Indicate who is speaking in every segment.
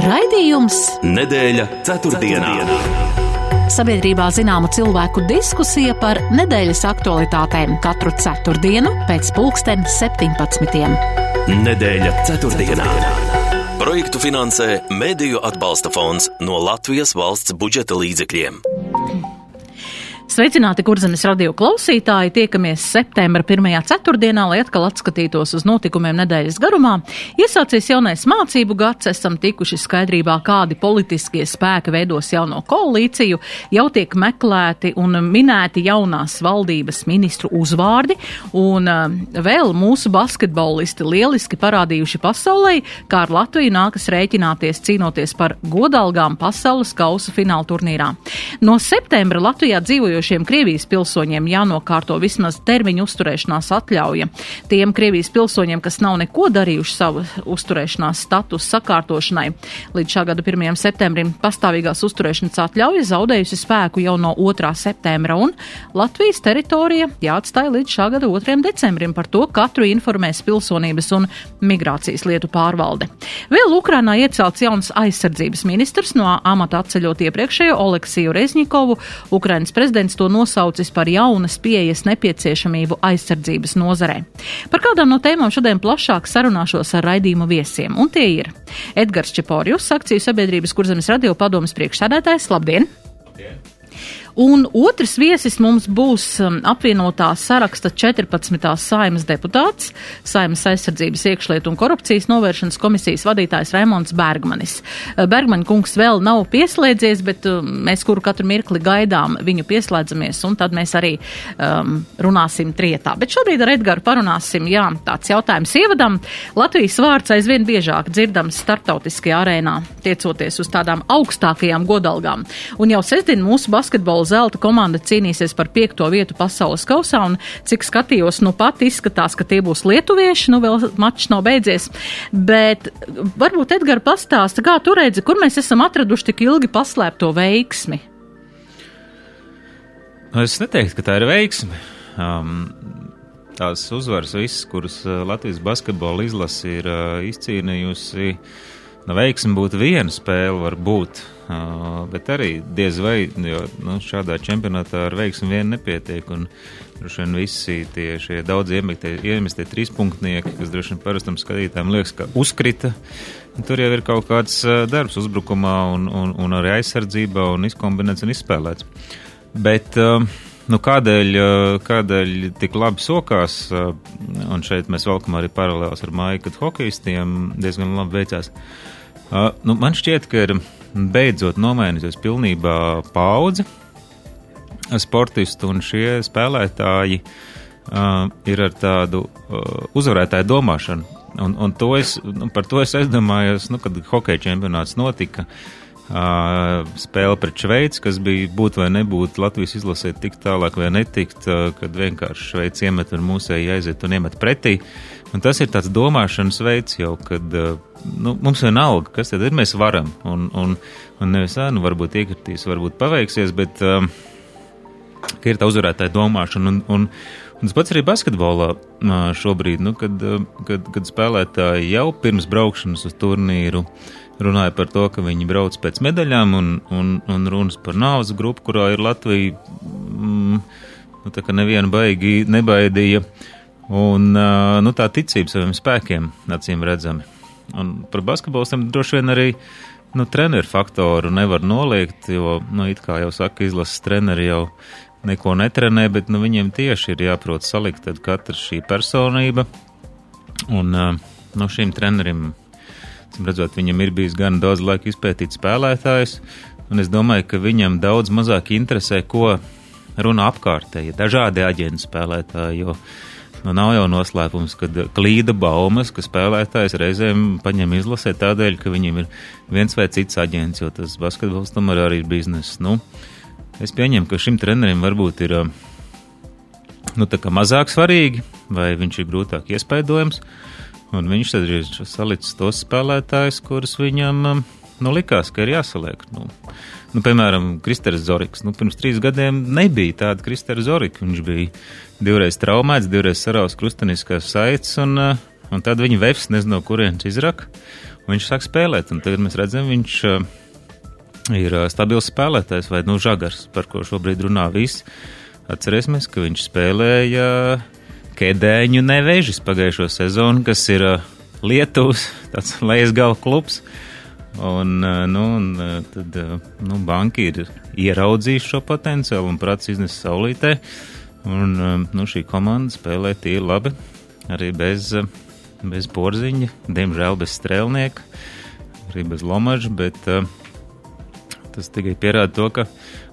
Speaker 1: Raidījums
Speaker 2: Nedēļa ceturtdienā.
Speaker 1: Sabiedrībā zināma cilvēku diskusija par nedēļas aktualitātēm katru ceturtdienu pēc pulksten 17.
Speaker 2: Nedēļa ceturtdienā. Projektu finansē Mēdīju atbalsta fonds no Latvijas valsts budžeta līdzekļiem.
Speaker 1: Sveicināti, kurzemes radio klausītāji! Tiekamies septembra pirmajā ceturtdienā, lai atkal atskatītos uz notikumiem nedēļas garumā. Iesācies jaunais mācību gads, esam tikuši skaidrībā, kādi politiskie spēki veidos jauno koalīciju, jau tiek meklēti un minēti jaunās valdības ministru uzvārdi, un uh, vēl mūsu basketbolisti lieliski parādījuši pasaulē, kā ar Latviju nākas rēķināties cīnoties par godalgām pasaules kausa fināla turnīrā. No septembra Latvijā dzīvojoši dzīvojošiem Krievijas pilsoņiem jānokārto vismaz termiņu uzturēšanās atļauja. Tiem Krievijas pilsoņiem, kas nav neko darījuši savu uzturēšanās statusu sakārtošanai, līdz šā gada 1. septembrim pastāvīgās uzturēšanas atļauja zaudējusi spēku jau no 2. septembra, un Latvijas teritorija jāatstāja līdz šā gada 2. decembrim. Par to katru informēs pilsonības un migrācijas lietu pārvalde. Vēl Ukrainā iecelts jauns aizsardzības ministrs no amata atceļot iepriekšējo Oleksiju Rezņikovu. Ukrainas prezidents prezidents to nosaucis par jaunas pieejas nepieciešamību aizsardzības nozarē. Par kādām no tēmām šodien plašāk sarunāšos ar raidījumu viesiem, un tie ir Edgars Čeporjus, akciju sabiedrības kurzemes radio padomas priekšsēdētājs. Labdien! Labdien. Un otrs viesis mums būs um, apvienotā saraksta 14. saimas deputāts, saimas aizsardzības iekšlietu un korupcijas novēršanas komisijas vadītājs Raimons Bergmanis. Uh, Bergmaņa kungs vēl nav pieslēdzies, bet um, mēs kuru katru mirkli gaidām viņu pieslēdzamies, un tad mēs arī um, runāsim trietā. Bet šobrīd ar Edgaru parunāsim, jā, tāds jautājums ievadam. Latvijas vārds aizvien biežāk dzirdams starptautiskajā arēnā, tiecoties uz tādām augstākajām godalgām. Un jau sestdien mūsu basketbola futbola zelta komanda cīnīsies par piekto vietu pasaules kausā, un cik skatījos, nu pat izskatās, ka tie būs lietuvieši, nu vēl mačs nav beidzies, bet varbūt Edgar pastāsta, kā tu redzi, kur mēs esam atraduši tik ilgi paslēpto veiksmi?
Speaker 3: Nu, es neteiktu, ka tā ir veiksme. Um, tās uzvaras, visas, kuras uh, Latvijas basketbola izlase ir uh, izcīnījusi, nu, veiksme būtu viena spēle, varbūt. Bet arī diez vai, jo nu, šādā čempionātā ar veiksmu vien nepietiek. Un droši vien visi tie daudz iemestie, trīspunktnieki, kas droši vien parastam skatītājiem liekas, ka uzkrita. Tur jau ir kaut kāds darbs uzbrukumā un, un, un arī aizsardzībā un izkombinēts un izspēlēts. Bet, uh, nu, kādēļ, kādēļ tik labi sokās, un šeit mēs valkam arī paralēlus ar māju, kad hokeistiem diezgan labi veicās. Nu, man šķiet, ka ir beidzot nomainīsies pilnībā paudze sportistu, un šie spēlētāji uh, ir ar tādu uh, uzvarētāju domāšanu. Un, un to es, nu, par to es aizdomājos, nu, kad hokeja čempionāts notika. Uh, spēle pret Šveici, kas bija būt vai nebūt Latvijas izlasē tik tālāk vai netikt, uh, kad vienkārši Šveici iemet un mūsēji aiziet un iemet pretī. Un tas ir tāds domāšanas veids jau, kad uh, nu, mums vienalga, kas tad ir, mēs varam. Un, un, un nevis, nu, varbūt iekritīs, varbūt paveiksies, bet um, ir tā uzvarētāja domāšana. Un, un, un tas pats arī basketbolā šobrīd, nu, kad, kad, kad spēlētāji jau pirms braukšanas uz turnīru runāja par to, ka viņi brauc pēc medaļām un, un, un runas par nāves grupu, kurā ir Latvija. Mm, nu, tā kā neviena baigi nebaidīja. Un nu, tā ticība saviem spēkiem, acīm redzami. Un par basketbolistiem droši vien arī nu, treneru faktoru nevar noliegt, jo, nu, it kā jau saka, izlases treneri jau neko netrenē, bet nu, viņiem tieši ir jāprot salikt katra šī personība. Un no šīm trenerim, redzot, viņam ir bijis gan daudz laika izpētīt spēlētājus, un es domāju, ka viņam daudz mazāk interesē, ko runā apkārtēji, dažādi aģenti spēlētāji. Jo, Nu, nav jau noslēpums, ka klīda baumas, ka spēlētājs reizēm paņem izlasē tādēļ, ka viņam ir viens vai cits aģents, jo tas basketbols tomēr arī ir bizness. Nu, es pieņemu, ka šim trenerim varbūt ir nu, mazāk svarīgi, vai viņš ir grūtāk iespaidojams, un viņš tad ir salicis tos spēlētājus, kurus viņam nu, likās, ka ir jāsaliek. Nu, Nu, piemēram, Kristers Zorigs. Nu, pirms trīs gadiem nebija tāda Kristera Zorika. Viņš bija divreiz traumēts, divreiz saraus krusteniskās saites, un, eh, un tad viņa vefs nezinu, no kurienes izraka. viņš sāk spēlēt. Un tagad mēs redzam, viņš uh, ir uh, stabils spēlētājs vai nu žagars, par ko šobrīd runā viss. Atcerēsimies, ka viņš spēlēja Kedēņu nevežis pagājušo sezonu, kas ir uh, Lietuvas lejas galva klubs. Un, uh, nu, un tad nu, banki ir ieraudzījuši šo potenciālu un prāts iznes saulītē. Un nu, šī komanda spēlē tīri labi, arī bez, bez porziņa, diemžēl bez strēlnieka, arī bez lomaža, bet Tas tikai pierāda to, ka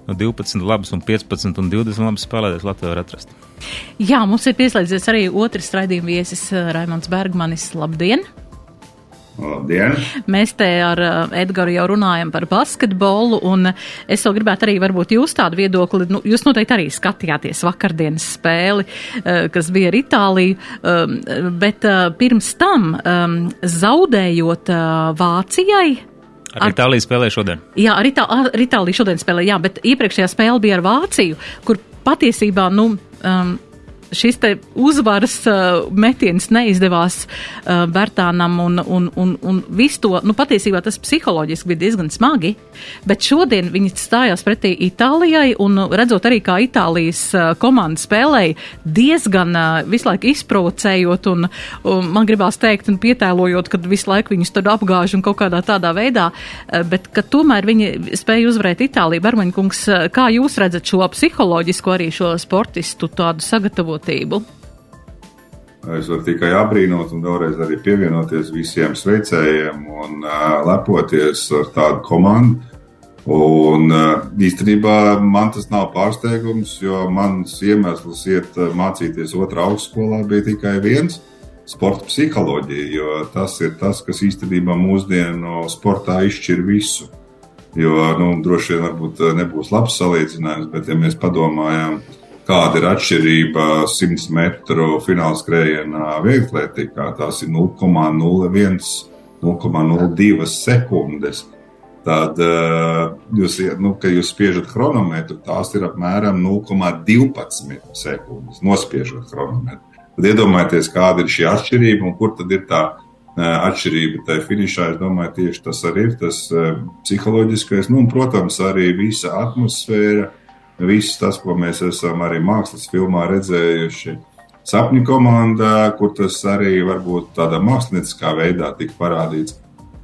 Speaker 3: no 12 labas un 15 un 20 labas spēlētājs Latvijā var atrast.
Speaker 1: Jā, mums ir pieslēdzies arī otrs raidījuma viesis eh, Raimons Bergmanis. Labdien!
Speaker 4: Labdien!
Speaker 1: Mēs te ar eh, Edgars jau runājam par basketbolu, un es vēl gribētu arī varbūt jūs tādu viedokli, nu, jūs noteikti arī skatījāties vakardienas spēli, eh, kas bija ar Itāliju, um, bet pirms tam um, zaudējot Vācijai,
Speaker 3: Ar Itāliju spēlē šodien.
Speaker 1: Jā, ar, Itā, ar Itāliju šodien spēlē, jā, bet iepriekšējā spēle bija ar Vāciju, kur patiesībā, nu, um, šis te uzvaras uh, metiens neizdevās uh, Bertānam un, un, un, un visu to, nu patiesībā tas psiholoģiski bija diezgan smagi, bet šodien viņi stājās pretī Itālijai un redzot arī, kā Itālijas uh, komanda spēlēja, diezgan uh, visu laiku izprovocējot un, un man gribās teikt un pietēlojot, kad visu laiku viņus tur apgāž un kaut kādā tādā veidā, uh, bet ka tomēr viņi spēja uzvarēt Itāliju. Bermaņkungs, uh, kā jūs redzat šo psiholoģisko arī šo sportistu tādu sagatavotu? Sagatavotību?
Speaker 4: Es varu tikai apbrīnot un vēlreiz arī pievienoties visiem sveicējiem un uh, lepoties ar tādu komandu. Un uh, īstenībā man tas nav pārsteigums, jo mans iemesls iet mācīties otrā augstskolā bija tikai viens - sporta psiholoģija, jo tas ir tas, kas īstenībā mūsdienu sportā izšķir visu. Jo, nu, droši vien varbūt nebūs labs salīdzinājums, bet ja mēs padomājam, uh, kāda ir atšķirība 100 metru fināla skrējienā vieglietīgā. Tās ir 0,01, 0,02 sekundes. Tad, eh, jūs, nu, kad jūs spiežat chronometru, tās ir apmēram 0,12 sekundes, nospiežot chronometru. Tad iedomājieties, kāda ir šī atšķirība un kur tad ir tā eh, atšķirība tajā finišā. Es domāju, tieši tas arī ir tas eh, psiholoģiskais, nu, un, protams, arī visa atmosfēra viss tas, ko mēs esam arī mākslas filmā redzējuši. Sapņu komandā, kur tas arī varbūt tādā mākslinieckā veidā tika parādīts.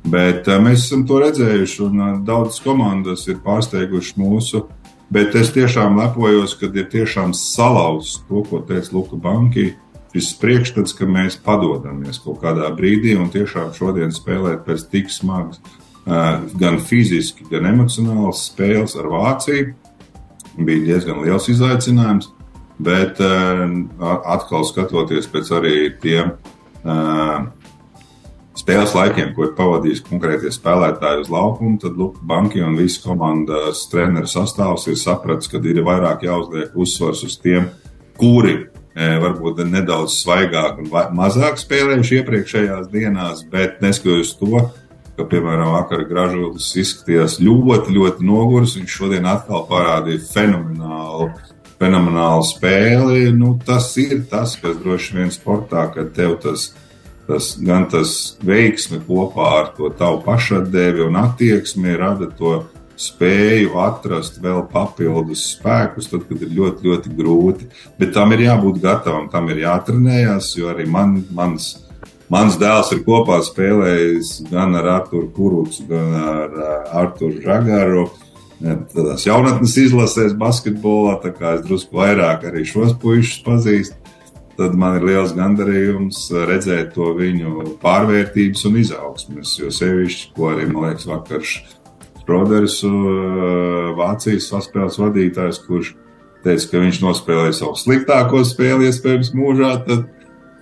Speaker 4: Bet eh, mēs esam to redzējuši, un eh, daudzas komandas ir pārsteigušas mūsu. Bet es tiešām lepojos, ka ir tiešām salauzts to, ko teica Luka Banki. Šis priekšstats, ka mēs padodamies kaut kādā brīdī un tiešām šodien spēlēt pēc tik smagas, eh, gan fiziski, gan emocionālas spēles ar Vāciju bija diezgan liels izaicinājums. Bet uh, atkal skatoties pēc arī tiem uh, spēles laikiem, ko ir pavadījis konkrētie spēlētāji uz laukuma, tad Luka Banki un visas komandas treneru sastāvs ir sapratis, ka ir vairāk jāuzliek uzsvars uz tiem, kuri e, varbūt nedaudz svaigāk un mazāk spēlējuši iepriekšējās dienās, bet neskatoties to, ka, piemēram, vakar Gražulis izskatījās ļoti, ļoti noguris. Viņš šodien atkal parādīja fenomenālu, fenomenālu spēli. Nu, tas ir tas, kas droši vien sportā, kad tev tas, tas gan tas veiksme kopā ar to tavu pašatdevi un attieksmi rada to spēju atrast vēl papildus spēkus, tad, kad ir ļoti, ļoti grūti. Bet tam ir jābūt gatavam, tam ir jātrenējas, jo arī man, mans Mans dēls ir kopā spēlējis gan ar Arthuru Kurucu, gan ar Arthuru Žagaru. Tādās jaunatnes izlasēs basketbolā, tā kā es drusku vairāk arī šos puišus pazīstu. Tad man ir liels gandarījums redzēt to viņu pārvērtības un izaugsmes. Jo sevišķi, ko arī, man liekas, vakar Šroders, Vācijas saspēles vadītājs, kurš teica, ka viņš nospēlēja savu sliktāko spēli iespējams mūžā, tad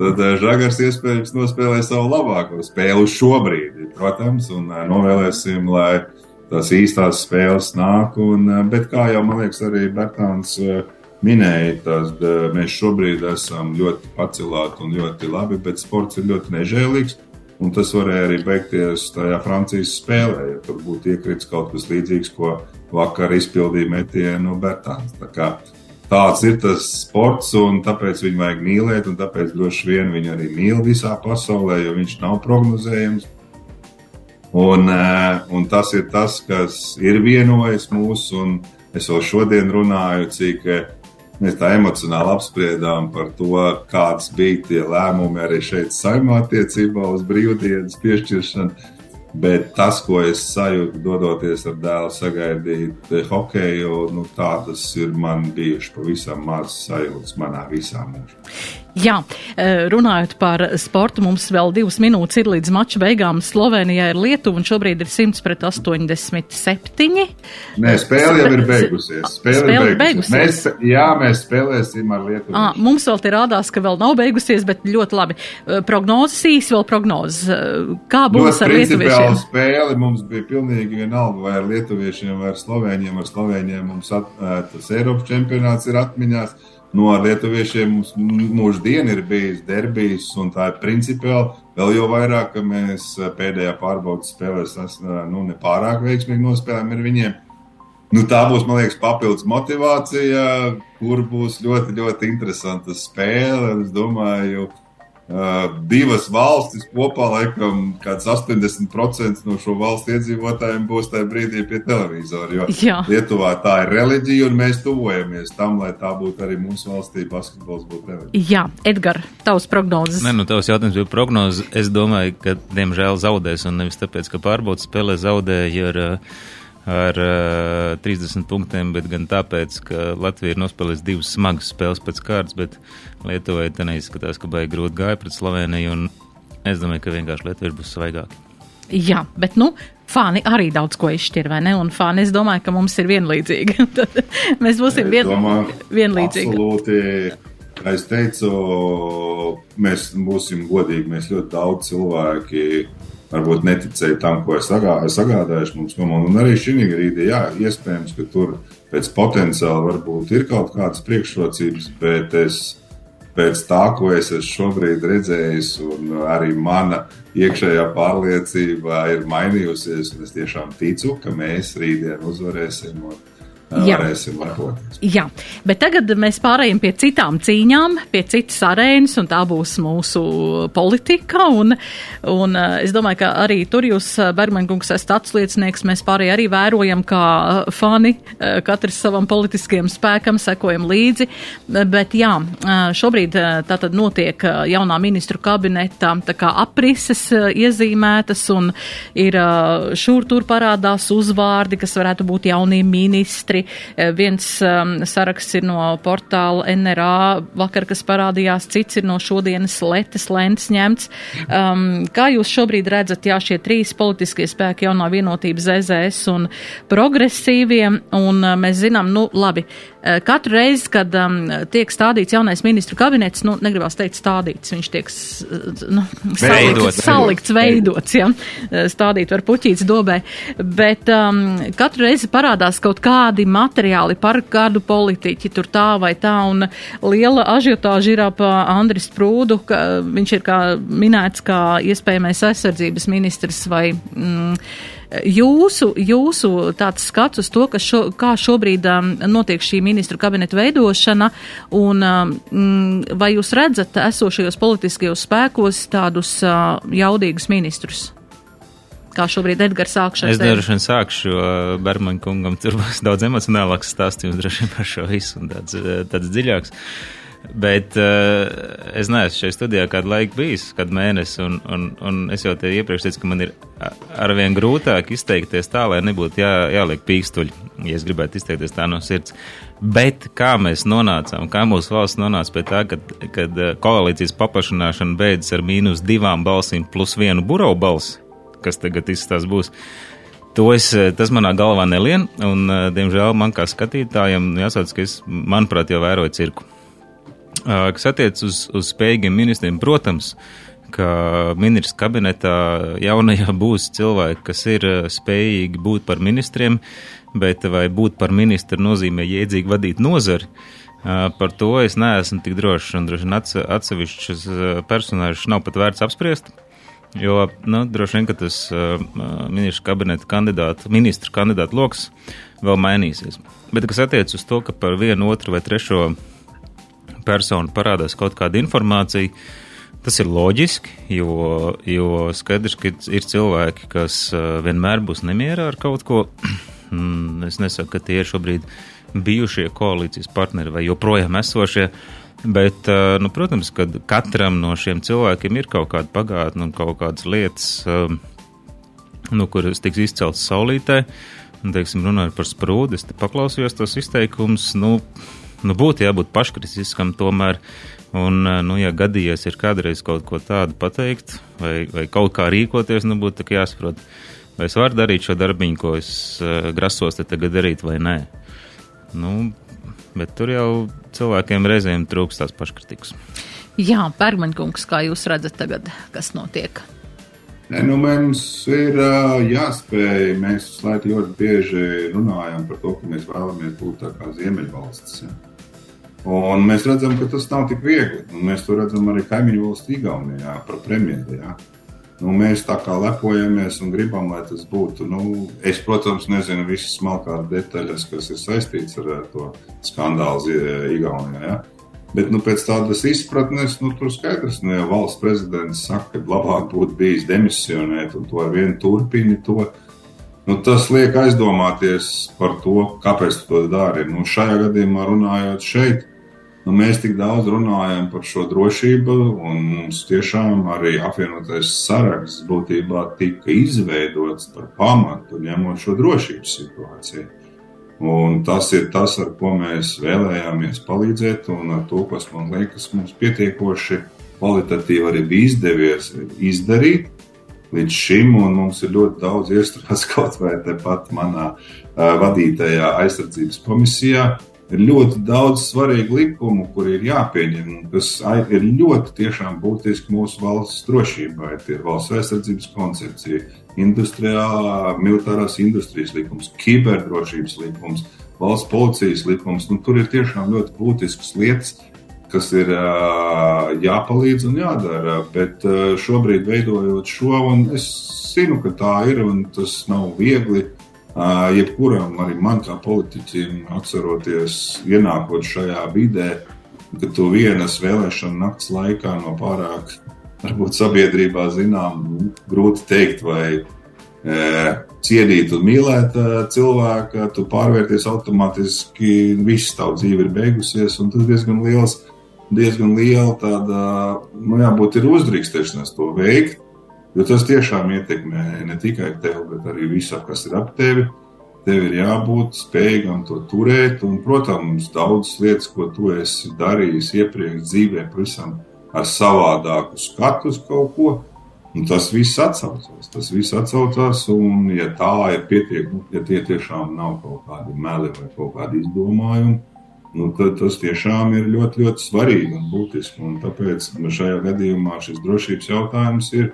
Speaker 4: tad eh, Žagars iespējams nospēlē savu labāko spēli šobrīd, protams, un eh, novēlēsim, lai tās īstās spēles nāk. Un, eh, bet kā jau man liekas, arī Bertāns minēja, tad mēs šobrīd esam ļoti pacelāti un ļoti labi, bet sports ir ļoti nežēlīgs. Un tas varēja arī beigties tajā Francijas spēlē, ja tur būtu iekrits kaut kas līdzīgs, ko vakar izpildīja metienu Bertāns tāds ir tas sports, un tāpēc viņu vajag mīlēt, un tāpēc droši vien viņu arī mīl visā pasaulē, jo viņš nav prognozējams. Un, un tas ir tas, kas ir vienojis mūs, un es vēl šodien runāju, cik mēs tā emocionāli apspriedām par to, kāds bija tie lēmumi arī šeit saimā attiecībā uz brīvdienas piešķiršanu. Bet tas, ko es sajūtu, dodoties ar dēlu, sagaidīt hokeju, nu, tādas ir man bijušas pavisam mazas sajūtas manā visā mūžā.
Speaker 1: Jā, e, runājot par sportu, mums vēl divas minūtes ir līdz mača beigām. Slovenijā ir Lietuva un šobrīd ir 100 pret 87.
Speaker 4: Nē, spēle jau ir beigusies. Spēle,
Speaker 1: spēle
Speaker 4: ir beigusies. Mēs, jā, mēs spēlēsim ar Lietuvu. À,
Speaker 1: mums vēl te rādās, ka vēl nav beigusies, bet ļoti labi. E, prognozes īsi vēl prognozes. E, kā būs ļoti ar lietuviešiem?
Speaker 4: Spēle mums bija pilnīgi vienalga, vai ar lietuviešiem, vai ar slovēņiem. Ar slovēņiem mums at, tas Eiropas čempionāts ir atmiņās Nu, lietuviešiem mums mūždien ir bijis derbijs, un tā ir principiāli vēl jau vairāk, ka mēs pēdējā pārbaudas spēlēs nu, nepārāk veiksmīgi nospēlējām ar viņiem. Nu, tā būs, man liekas, papildus motivācija, kur būs ļoti, ļoti interesanta spēle. Es domāju, ka divas valstis kopā, laikam, kāds 80% no šo valstu iedzīvotājiem būs tajā brīdī pie televizora. Jo Jā. Lietuvā tā ir reliģija, un mēs tuvojamies tam, lai tā būtu arī mūsu valstī, basketbols būtu reliģija.
Speaker 1: Jā, Edgars, tavs prognozes.
Speaker 3: Nē, nu, tavs jautājums bija prognozes. Es domāju, ka, diemžēl, zaudēs, un nevis tāpēc, ka pārbaudas spēlē zaudēja ar uh, ar uh, 30 punktiem, bet gan tāpēc, ka Latvija ir nospēlējusi divas smagas spēles pēc kārtas, bet Lietuvai tā neizskatās, ka baigi grūti gāja pret Sloveniju, un es domāju, ka vienkārši Lietuvai būs svaigāki.
Speaker 1: Jā, bet nu, fani arī daudz ko izšķir, vai ne? Un fani, es domāju, ka mums ir vienlīdzīgi. Tad mēs būsim vien,
Speaker 4: domāju,
Speaker 1: vienlīdzīgi.
Speaker 4: Absolūti. Kā es teicu, mēs būsim godīgi. Mēs ļoti daudz cilvēki varbūt neticēja tam, ko es sagādājuši mums komandu. Un arī šī brīdī, jā, iespējams, ka tur pēc potenciāla varbūt ir kaut kādas priekšrocības, bet es pēc tā, ko es šobrīd redzējis, un arī mana iekšējā pārliecība ir mainījusies, es tiešām ticu, ka mēs rītdien uzvarēsim. Un, Jā. varēsim lepoties.
Speaker 1: Jā, bet tagad mēs pārējām pie citām cīņām, pie citas arēnas, un tā būs mūsu politika. Un, un eh, es domāju, ka arī tur jūs, eh, Bergmankungs, esat atsliecinieks. Mēs pārējie arī vērojam, kā eh, fani, katrs savam politiskajam spēkam sekojam līdzi. Bet jā, šobrīd tātad notiek jaunā ministru kabineta tā kā aprises iezīmētas, un ir šur tur parādās uzvārdi, kas varētu būt jaunie ministri arī eh, viens um, saraksts ir no portāla NRA vakar, kas parādījās, cits ir no šodienas letes lentes ņemts. Um, kā jūs šobrīd redzat, jā, šie trīs politiskie spēki jaunā vienotības ZZS un progresīvie, un uh, mēs zinām, nu, labi, katru reizi, kad um, tiek stādīts jaunais ministru kabinets, nu, negribās teikt stādīts, viņš tiek nu, salikts, salikts, veidots, ja, stādīt var puķīts dobē, bet um, katru reizi parādās kaut kādi materiāli par kādu politiķi, tur tā vai tā, un liela ažiotāža ir ap Andris Prūdu, ka viņš ir kā minēts kā iespējamais aizsardzības ministrs vai. Mm, Jūsu, jūsu tāds skats uz to, šo, kā šobrīd um, notiek šī ministru kabineta veidošana, un um, vai jūs redzat esošajos politiskajos spēkos tādus uh, jaudīgus ministrus? kā šobrīd Edgars sākšu.
Speaker 3: Es droši vien sākšu, Bermaņa kungam tur būs daudz emocionālāks stāstījums droši vien par šo visu un tāds, tāds dziļāks. Bet uh, es neesmu šajā studijā kādu laiku bijis, kādu mēnesi, un, un, un es jau te iepriekš teicu, ka man ir arvien grūtāk izteikties tā, lai nebūtu jā, jāliek pīkstuļi, ja es gribētu izteikties tā no sirds. Bet kā mēs nonācām, kā mūsu valsts nonāca pie tā, kad, kad koalīcijas paplašināšana beidzas ar mīnus divām balsīm plus vienu burau balsi, kas tagad izstāsta būs. To es, eh, tas manā galvā nelien, un, eh, diemžēl, man kā skatītājam jāsaka, ka es, manuprāt, jau vēroju cirku. Kas attiec uz, uz spējīgiem ministriem, protams, ka ministrs kabinetā jaunajā būs cilvēki, kas ir spējīgi būt par ministriem, bet vai būt par ministru nozīmē iedzīgi vadīt nozari. Par to es neesmu tik drošs, un droši vien atsevišķus personāžus nav pat vērts apspriest. Jo, nu, droši vien, tas ministru kabineta kandidātu, ministru kandidātu lokus vēl mainīsies. Bet, kas attiec uz to, ka par vienu, otru vai trešo personu parādās kaut kāda informācija, Tas ir loģiski, jo, jo skaidrs, ka ir cilvēki, kas vienmēr būs nemierā ar kaut ko. Mm, es nesaku, ka tie ir šobrīd bijušie koalīcijas partneri vai joprojām esošie. Bet, nu, protams, ka katram no šiem cilvēkiem ir kaut kāda pagātne un kaut kādas lietas, nu, kuras tiks izceltas saulītē. Un, teiksim, runājot par sprūdi, es te paklausījos tos izteikumus. Nu, nu, būtu jābūt paškritiskam tomēr. Un, eh, nu, ja gadījies ir kādreiz kaut ko tādu pateikt, vai, vai kaut kā rīkoties, nu, būtu jāsaprot, vai es varu darīt šo darbiņu, ko es uh, grasos te tagad darīt, vai nē. Nu, bet tur jau cilvēkiem reizēm trūkst tās paškritikas.
Speaker 1: Jā, Pērmaņkungs, kā jūs redzat tagad, kas notiek?
Speaker 4: Ne, nu, mums ir uh, jāspēj. Mēs ļoti bieži runājam par to, ka mēs vēlamies būt tā kā Ziemeļvalsts. Ja? Un mēs redzam, ka tas nav tik viegli. Un mēs to redzam arī kaimiņu valsts Igaunijā par premjeru. Ja? Nu, mēs tā kā lepojamies un gribam, lai tas būtu. Nu, es, protams, nezinu visas smalkās detaļas, kas ir saistīts ar to skandālu Igaunijā. Ja? Bet nu, pēc tādas izpratnes, nu, tur skaidrs, ka nu, ja valsts prezidents saka, ka labāk būtu bijis demisionēt, un to ar vienu turpini to. Nu, tas liek aizdomāties par to, kāpēc tu to dari. Nu, šajā gadījumā runājot šeit, Nu, mēs tik daudz runājam par šo drošību, un mums tiešām arī apvienotais saraksts būtībā tika izveidots par pamatu ņemot šo drošības situāciju. Un tas ir tas, ar ko mēs vēlējāmies palīdzēt, un ar to, kas man liekas, mums pietiekoši kvalitatīvi arī bija izdevies izdarīt līdz šim, un mums ir ļoti daudz iestrādāts kaut vai tepat manā uh, vadītajā aizsardzības komisijā ir ļoti daudz svarīgu likumu, kur ir jāpieņem, kas ir ļoti tiešām būtiski mūsu valsts drošībai. Tie ir valsts aizsardzības koncepcija, industriālā, militārās industrijas likums, kiberdrošības likums, valsts policijas likums. Nu, tur ir tiešām ļoti būtiskas lietas, kas ir jāpalīdz un jādara. Bet šobrīd, veidojot šo, un es zinu, ka tā ir, un tas nav viegli Jebkuram, arī man kā politiķim, atceroties, ienākot šajā vidē, ka tu vienas vēlēšana nakts laikā no pārāk, varbūt sabiedrībā zinām, grūti teikt, vai e, cienīt un mīlēt cilvēku, tu pārvērties automātiski, viss tavs dzīve ir beigusies, un tas diezgan liels, diezgan liela tāda, nu jābūt ir uzdrīkstēšanās to veikt. Jo tas tiešām ietekmē ne tikai tevi, bet arī visu, kas ir ap tevi. Tev ir jābūt spējīgam to turēt, un, protams, daudzas lietas, ko tu esi darījis iepriekš dzīvē, pavisam ar savādāku skatu uz kaut ko. Un tas viss atcaucās. Tas viss atcaucās, un, ja tā ir pietiekami, nu, ja tie tiešām nav kaut kādi meli vai kaut kādi izdomājumi, nu, tad tas tiešām ir ļoti, ļoti svarīgi un būtiski. Un tāpēc šajā gadījumā šis drošības jautājums ir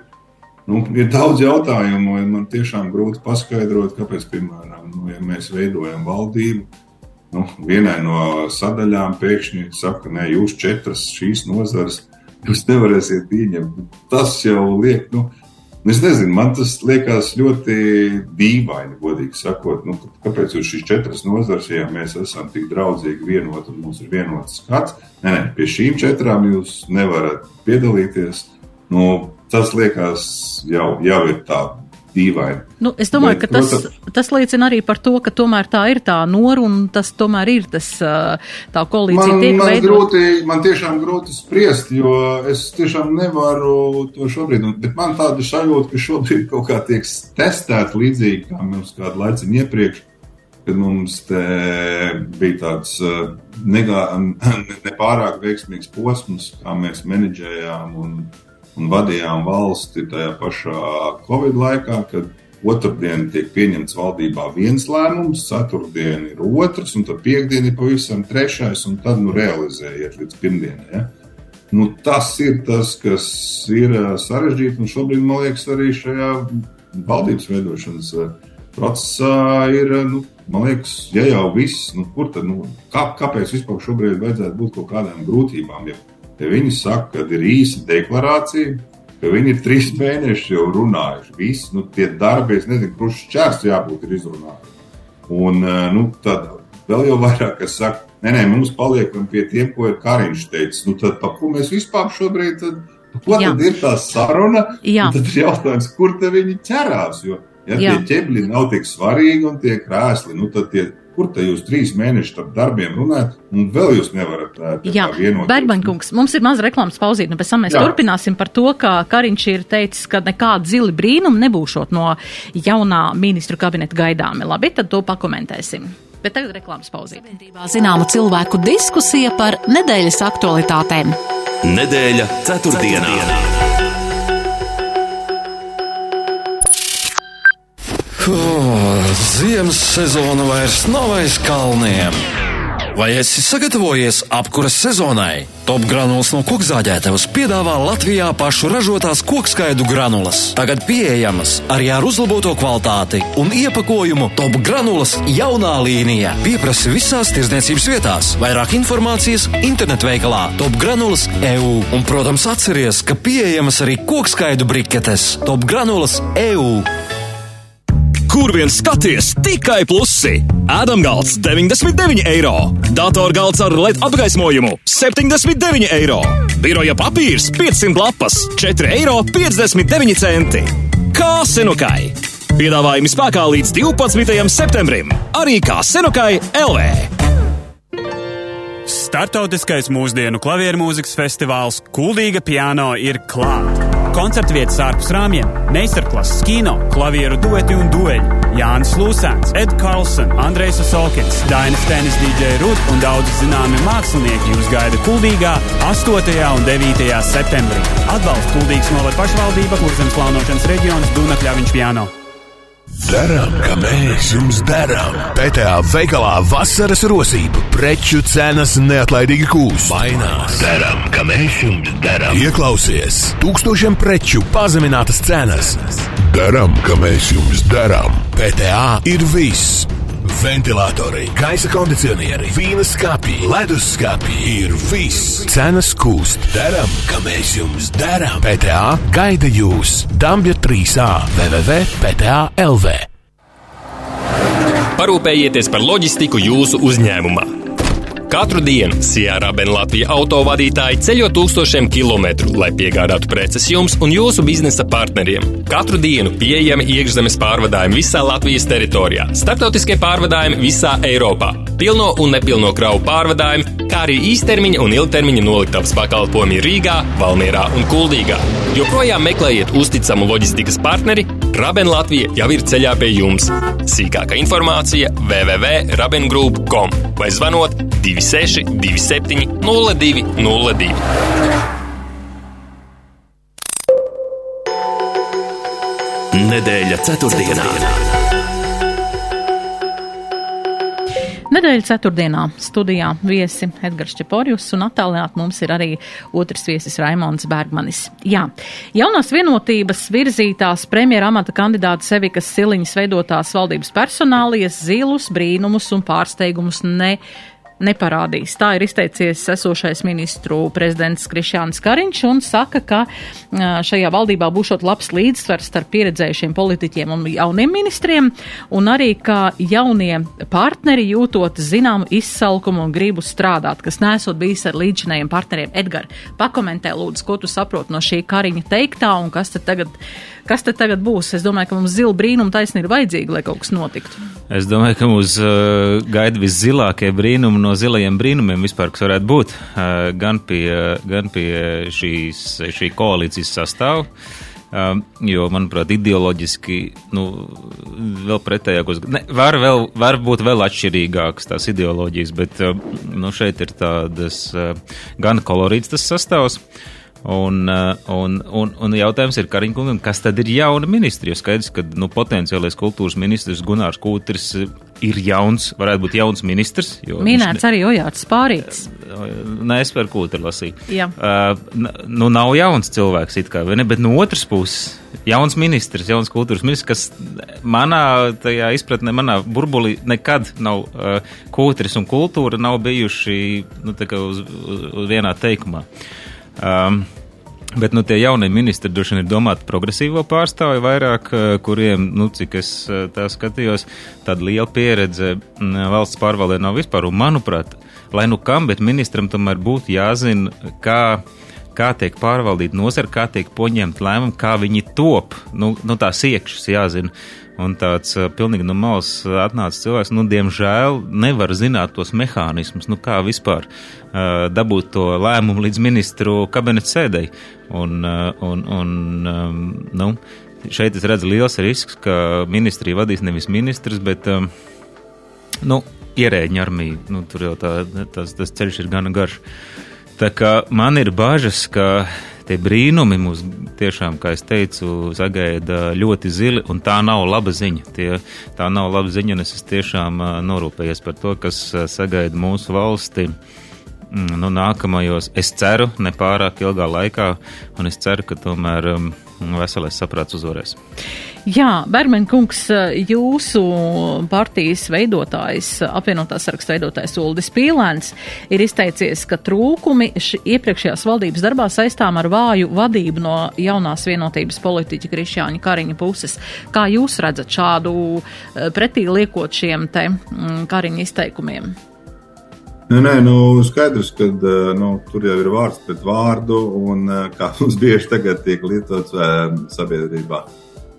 Speaker 4: Nu, ir daudz jautājumu, un man tiešām grūti paskaidrot, kāpēc, piemēram, nu, ja mēs veidojam valdību, nu, vienai no sadaļām pēkšņi saka, ka jūs četras šīs nozares jūs nevarēsiet ieņemt. Tas jau liek, nu, es nezinu, man tas liekas ļoti dīvaini, godīgi sakot. Nu, kāpēc jūs šīs četras nozares, ja mēs esam tik draudzīgi vienoti un mums ir vienots skats, nē, nē, pie šīm četrām jūs nevarat piedalīties. Nu, tas liekas jau, jau ir tā dīvaini.
Speaker 1: Nu, es domāju, Bet, ka tas, protams, tas liecina arī par to, ka tomēr tā ir tā nora un tas tomēr ir tas tā koalīcija
Speaker 4: man, tiek man veidot. Grūti, man tiešām grūti spriest, jo es tiešām nevaru to šobrīd, bet man tāda sajūta, ka šobrīd kaut kā tiek testēt līdzīgi, kā mums kādu laiciņu iepriekš, kad mums bija tāds negā, nepārāk veiksmīgs posms, kā mēs menedžējām un un vadījām valsti tajā pašā Covid laikā, kad otrdien tiek pieņemts valdībā viens lēmums, ceturtdien ir otrs, un tad piekdien ir pavisam trešais, un tad nu realizējiet līdz pirmdienai. Ja? Nu, tas ir tas, kas ir sarežģīti, un šobrīd, man liekas, arī šajā valdības veidošanas procesā ir, nu, man liekas, ja jau viss, nu, kur tad, nu, kā, kāpēc vispār šobrīd vajadzētu būt kaut kādām grūtībām? Ja Ja viņi saka, ka ir īsa deklarācija, ka viņi ir trīs mēnešus jau runājuši. Visi nu, tie darbi, es nezinu, kurš čērs jābūt ir izrunāti. Un eh, nu, tad vēl jau vairāk, kas saka, nē, nē, mums paliekam pie tiem, ko ir Kariņš teicis. Nu, tad pa ko mēs vispār šobrīd Ko Jā. tad ir tā saruna? Jā. Tad ir jautājums, kur te viņi ķerās. Jo, ja Jā. tie ķebļi nav tik svarīgi un tie krēsli, nu tad tie kur te jūs trīs mēnešus ar darbiem runājat, un vēl jūs nevarat
Speaker 1: vienoties. Bergmaņkungs, mums ir maza reklāmas pauzīte, un pēc tam mēs Jā. turpināsim par to, ka Kariņš ir teicis, ka nekāda zili brīnumi nebūšot no jaunā ministru kabineta gaidāmi. Labi, tad to pakomentēsim. Bet tagad reklāmas pauzīte. Zināma cilvēku diskusija par nedēļas aktualitātēm.
Speaker 2: Nedēļa ceturtdienā. ceturtdienā.
Speaker 5: Ziemas sezona vairs nav aiz kalniem. Vai esi sagatavojies apkuras sezonai? Top granulas no kokzāģētavas piedāvā Latvijā pašu ražotās kokskaidu granulas. Tagad pieejamas arī ar uzlaboto kvalitāti un iepakojumu Top granulas jaunā līnija. Pieprasi visās tirdzniecības vietās. Vairāk informācijas internetveikalā Top granulas EU. Un, protams, atceries, ka pieejamas arī kokskaidu briketes Top granulas EU
Speaker 6: kur vien skaties, tikai plusi. Ēdamgalds 99 eiro, datorgalds ar LED apgaismojumu 79 eiro, biroja papīrs 500 lapas 4,59 eiro. Kā senukai! Piedāvājumi spēkā līdz 12. septembrim, arī kā senukai LV.
Speaker 7: Startautiskais mūsdienu klavieru mūzikas festivāls Kuldīga Piano ir klāts. Koncerta vietas ārpus rāmjiem, meistarklases, kino, klavieru dueti un dueļi. Jānis Lūsēns, Ed Karlsons, Andrejs Osolkins, Dainas tenis DJ Rut un daudzi zināmi mākslinieki jūs gaida Kuldīgā 8. un 9. septembrī. Atbalsta Kuldīgas novada pašvaldība, Kurzemes plānošanas reģions Dunakļaviņš Piano.
Speaker 8: Darām, kā mēs jums darām. PTA veikalā vasaras rosība, preču cenas neatlaidīgi kūs. Mainās. Darām, kā mēs jums darām. Ieklausies, tūkstošiem preču pazeminātas cenas. Darām, kā mēs jums darām. PTA ir viss ventilatori, gaisa kondicionieri, vīnas skāpji, leduskapji ir viss. Cenas kūst. Darām, kā mēs jums darām. PTA gaida jūs Dambja 3A www.pta.lv.
Speaker 9: Parūpējieties par loģistiku jūsu uzņēmumā. Katru dienu Sierra Ben Latvija autovadītāji ceļo tūkstošiem kilometru, lai piegādātu preces jums un jūsu biznesa partneriem. Katru dienu pieejami iekšzemes pārvadājumi visā Latvijas teritorijā, starptautiskie pārvadājumi visā Eiropā, pilno un nepilno kravu pārvadājumi, kā arī īstermiņa un ilgtermiņa noliktavas pakalpojumi Rīgā, Valmierā un Kuldīgā. Joprojām meklējiet uzticamu loģistikas partneri, Raben Latvija jau ir ceļā pie jums. Sīkāka informācija www.rabengroup.com vai zvanot 2. 26, 27, 02, 02.
Speaker 2: Nedēļa ceturtdienā.
Speaker 1: Nedēļa ceturtdienā studijā viesi Edgars Čeporjus un attālināt mums ir arī otrs viesis Raimons Bergmanis. Jā, jaunās vienotības virzītās premjera amata kandidāta Sevikas Siliņas veidotās valdības personālijas zilus, brīnumus un pārsteigumus ne neparādīs. Tā ir izteicies esošais ministru prezidents Krišjāns Kariņš un saka, ka šajā valdībā būšot labs līdzsvars starp pieredzējušiem politiķiem un jauniem ministriem, un arī, ka jaunie partneri jūtot zināmu izsalkumu un gribu strādāt, kas nesot bijis ar līdzinējiem partneriem. Edgar, pakomentē lūdzu, ko tu saproti no šī Kariņa teiktā un kas tad tagad Kas tad tagad būs? Es domāju, ka mums zila brīnuma taisni ir vajadzīga, lai kaut kas notiktu.
Speaker 3: Es domāju, ka mums uh, gaida viszilākie brīnumi no zilajiem brīnumiem vispār, kas varētu būt uh, gan pie, gan pie šīs, šī koalīcijas sastāvā. Um, jo, manuprāt, ideoloģiski, nu, vēl pretējākos, ne, var, vēl, var būt vēl atšķirīgākas tās ideoloģijas, bet, uh, nu, šeit ir tādas uh, gan kolorīts tas sastāvs. Uh, Un, uh, un, un, un jautājums ir Kariņkungam, kas tad ir jauna ministri? Jo skaidrs, ka nu, potenciālais kultūras ministrs Gunārs Kūtris ir jauns, varētu būt jauns ministrs.
Speaker 1: Minēts ne... arī Ojāts Spārīts.
Speaker 3: Nē, es par Kūtri lasīju. Jā. Uh, nu, nav jauns cilvēks it kā, vai ne? Bet no otras puses, jauns ministrs, jauns kultūras ministrs, kas manā tajā izpratnē, manā burbulī nekad nav uh, Kūtris un kultūra nav bijuši nu, uz, uz, uz vienā teikumā. Um, Bet nu, tie jaunie ministri droši vien ir domāti progresīvo pārstāvju vairāk, uh, kuriem, nu, cik es uh, tā skatījos, tāda liela pieredze mm, valsts pārvaldē nav vispār. Un, manuprāt, lai nu kam, bet ministram tomēr būtu jāzina, kā kā tiek pārvaldīta nozara, kā tiek poņemt lēmumi, kā viņi top. Nu, nu tās iekšas jāzina. Un tāds pilnīgi no malas atnācis cilvēks, nu, diemžēl nevar zināt tos mehānismus, nu, kā vispār uh, dabūt to lēmumu līdz ministru kabineta sēdei. Un, uh, un, un um, nu, šeit es redzu liels risks, ka ministrija vadīs nevis ministrs, bet, um, nu, ierēģiņa armija. Nu, tur jau tā, tas, tas ceļš ir gana garš. Tā kā man ir bažas, ka tie brīnumi mūs tiešām, kā es teicu, sagaida ļoti zili, un tā nav laba ziņa. Tie, tā nav laba ziņa, un es esmu tiešām norūpējies par to, kas sagaida mūsu valsti. Mm, nu, nākamajos, es ceru, nepārāk ilgā laikā, un es ceru, ka tomēr um, veselais saprāts uzvarēs.
Speaker 1: Jā, Bermenkungs, jūsu partijas veidotājs, apvienotās saraksta veidotājs Uldis Pīlēns ir izteicies, ka trūkumi iepriekšējās valdības darbā saistām ar vāju vadību no jaunās vienotības politiķa Krišjāņa Kariņa puses. Kā jūs redzat šādu eh, pretī liekot šiem te mm, Kariņa izteikumiem?
Speaker 4: Nē, nē, nu, skaidrs, ka eh, nu, tur jau ir vārds pret vārdu, un eh, kā mums bieži tagad tiek lietots sabiedrībā.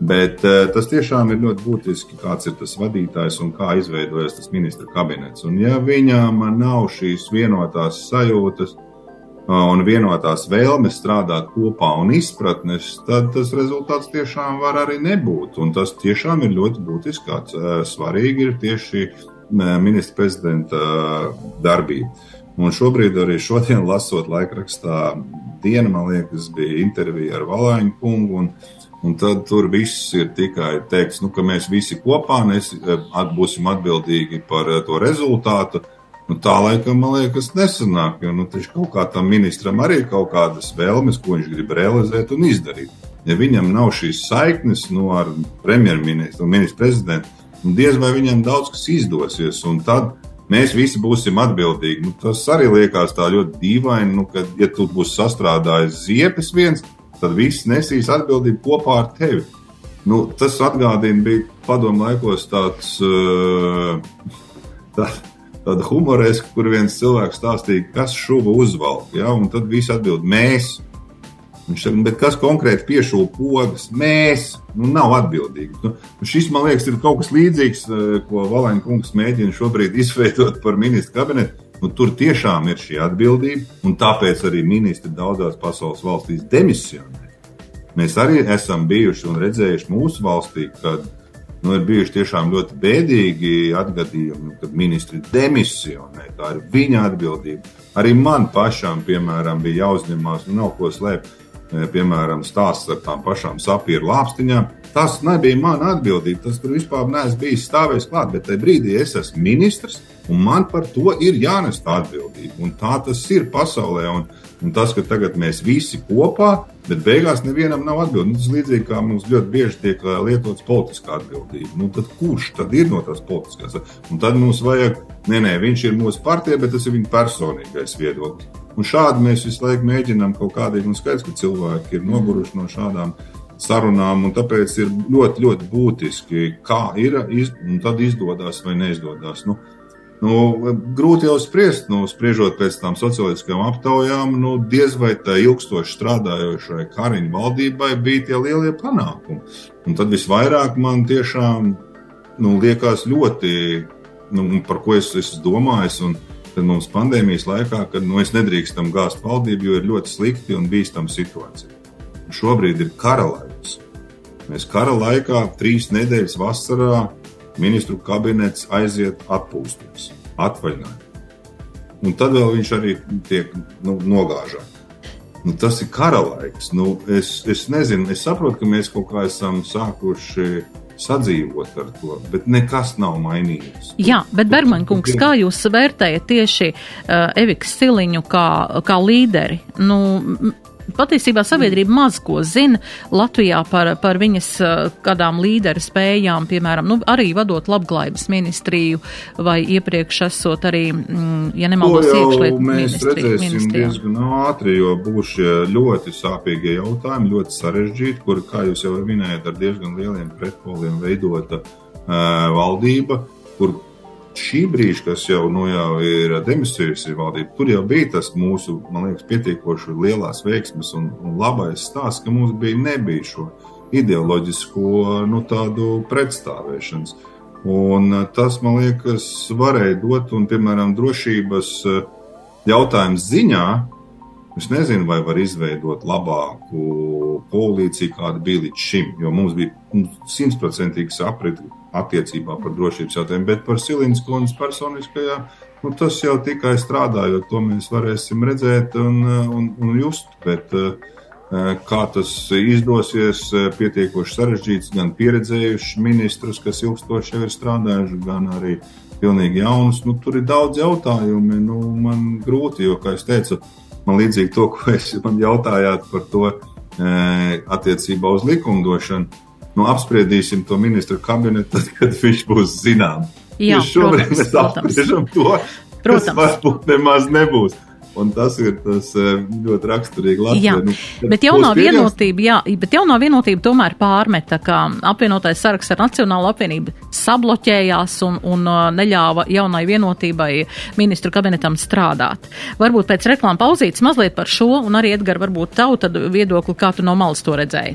Speaker 4: Bet tas tiešām ir ļoti būtiski, kāds ir tas vadītājs un kā izveidojas tas ministra kabinets. Un ja viņām nav šīs vienotās sajūtas un vienotās vēlmes strādāt kopā un izpratnes, tad tas rezultāts tiešām var arī nebūt. Un tas tiešām ir ļoti būtiski, kāds svarīgi ir tieši ministra prezidenta darbība. Un šobrīd arī šodien lasot laikrakstā dienu, man liekas, bija intervija ar Valāņu kungu. Un, Un tad tur viss ir tikai teikts, nu, ka mēs visi kopā nes, at, būsim atbildīgi par to rezultātu. Nu, tā laikam, man liekas, nesanāk, jo nu, kaut kā tam ministram arī ir kaut kādas vēlmes, ko viņš grib realizēt un izdarīt. Ja viņam nav šīs saiknes nu, ar premjerministru un ministru prezidentu, diez vai viņam daudz kas izdosies. Un tad mēs visi būsim atbildīgi. Nu, tas arī liekas tā ļoti dīvaini, nu, ka, ja tu būsi sastrādājis ziepes viens, tad viss nesīs atbildību kopā ar tevi. Nu, tas atgādina, bija padomu laikos tāds, eh, tā, tāda humoreska, kur viens cilvēks stāstīja, kas šuva uzvalk, ja, un tad visi atbild mēs. Viņš saka, bet kas konkrēti piešūla pogas? Mēs, nu, nav atbildīgi. Nu, šis, man liekas, ir kaut kas līdzīgs, eh, ko Valēna kungs mēģina šobrīd izveidot par ministru kabinetu. Nu, tur tiešām ir šī atbildība, un tāpēc arī ministri daudzās pasaules valstīs demisionē. Mēs arī esam bijuši un redzējuši mūsu valstī, kad nu, ir bijuši tiešām ļoti bēdīgi atgadījumi, kad ministri demisionē. Tā ir viņa atbildība. Arī man pašam, piemēram, bija jāuzņemās, nu, nav ko slēpt, piemēram, stāsts ar tām pašām sapīru lāpstiņām. Tas nebija mana atbildība. Tas tur vispār neesmu bijis stāvējis klāt, bet tajā brīdī es esmu ministrs Un man par to ir jānes tā atbildība. Un tā tas ir pasaulē. Un, un tas, ka tagad mēs visi kopā, bet beigās nevienam nav atbildība. Nu, tas līdzīgi kā mums ļoti bieži tiek lietots politiskā atbildība. Nu, tad kurš tad ir no tās politiskās? Un tad mums vajag, nē, nē, viņš ir mūsu partija, bet tas ir viņa personīgais viedoklis. Un šādi mēs visu laiku mēģinām kaut kādīgi, un skaidrs, ka cilvēki ir noguruši no šādām sarunām, un tāpēc ir ļoti, ļoti būtiski, kā ir, iz, un tad izdodas vai neizdodas. Nu, Nu, grūti jau spriest, nu, spriežot pēc tam sociālistiskām aptaujām, nu, diez vai tā ilgstoši strādājošai Kariņu valdībai bija tie lielie panākumi. Un tad visvairāk man tiešām nu, liekas ļoti, nu, par ko es esmu domājis. Un, Tad mums pandēmijas laikā, kad nu, mēs nedrīkstam gāzt valdību, jo ir ļoti slikti un bīstama situācija. Šobrīd ir kara laiks. Mēs kara laikā, trīs nedēļas vasarā, ministru kabinets aiziet atpūsties, atvaļinājumā. Un tad vēl viņš arī tiek nu, nogāžāts. Nu, tas ir kara laiks. Nu, es, es nezinu, es saprotu, ka mēs kaut kā esam sākuši sadzīvot ar to, bet nekas nav mainījies.
Speaker 1: Jā, bet Bermaņkungs, kā jūs vērtējat tieši uh, Eviks Siliņu kā, kā līderi? Nu, patiesībā sabiedrība maz ko zina Latvijā par, par viņas eh, kādām līderu spējām, piemēram, nu, arī vadot labklājības ministriju vai iepriekš esot arī, mm, ja nemaldos, iekšlietu.
Speaker 4: Mēs redzēsim diezgan ātri, jo būs šie ļoti sāpīgie jautājumi, ļoti sarežģīti, kur, kā jūs jau minējat, ar diezgan lieliem pretpoliem veidota uh, valdība, kur šī brīža, kas jau, nu, jau ir demonstrējusi valdība, tur jau bija tas mūsu, man liekas, pietiekoši lielās veiksmes un, un labais stāsts, ka mums bija nebija šo ideoloģisko nu, tādu pretstāvēšanas. Un eh, tas, man liekas, varēja dot, un, piemēram, drošības eh, jautājums ziņā, Es nezinu, vai var izveidot labāku koalīciju, kāda bija līdz šim, jo mums bija nu, simtprocentīgi saprati attiecībā par drošības jautājumiem, bet par Silīnas kundzes personiskajā, nu, tas jau tikai strādājot, to mēs varēsim redzēt un, un, un just. Bet, eh, kā tas izdosies, eh, pietiekoši sarežģīts, gan pieredzējuši ministrus, kas ilgstoši jau ir strādājuši, gan arī pilnīgi jaunus. Nu, tur ir daudz jautājumu. Nu, man grūti, jo, kā es teicu, man līdzīgi to, ko es man jautājāt par to e, attiecībā uz likumdošanu. Nu, apspriedīsim to ministru kabinetu, tad, kad viņš būs zināms.
Speaker 1: Jā, šobrīd protams, mēs
Speaker 4: apspriežam to, protams. kas varbūt nemaz nebūs. Un tas ir tas eh, ļoti raksturīgi Latvijai.
Speaker 1: Jā, nu, bet jaunā vienotība, jā, bet jaunā vienotība tomēr pārmeta, ka apvienotais saraksts ar Nacionālo apvienību sabloķējās un, un uh, neļāva jaunai vienotībai ministru kabinetam strādāt. Varbūt pēc reklāma pauzītes mazliet par šo, un arī Edgar, varbūt tavu tad viedokli, kā tu no malas to redzēji.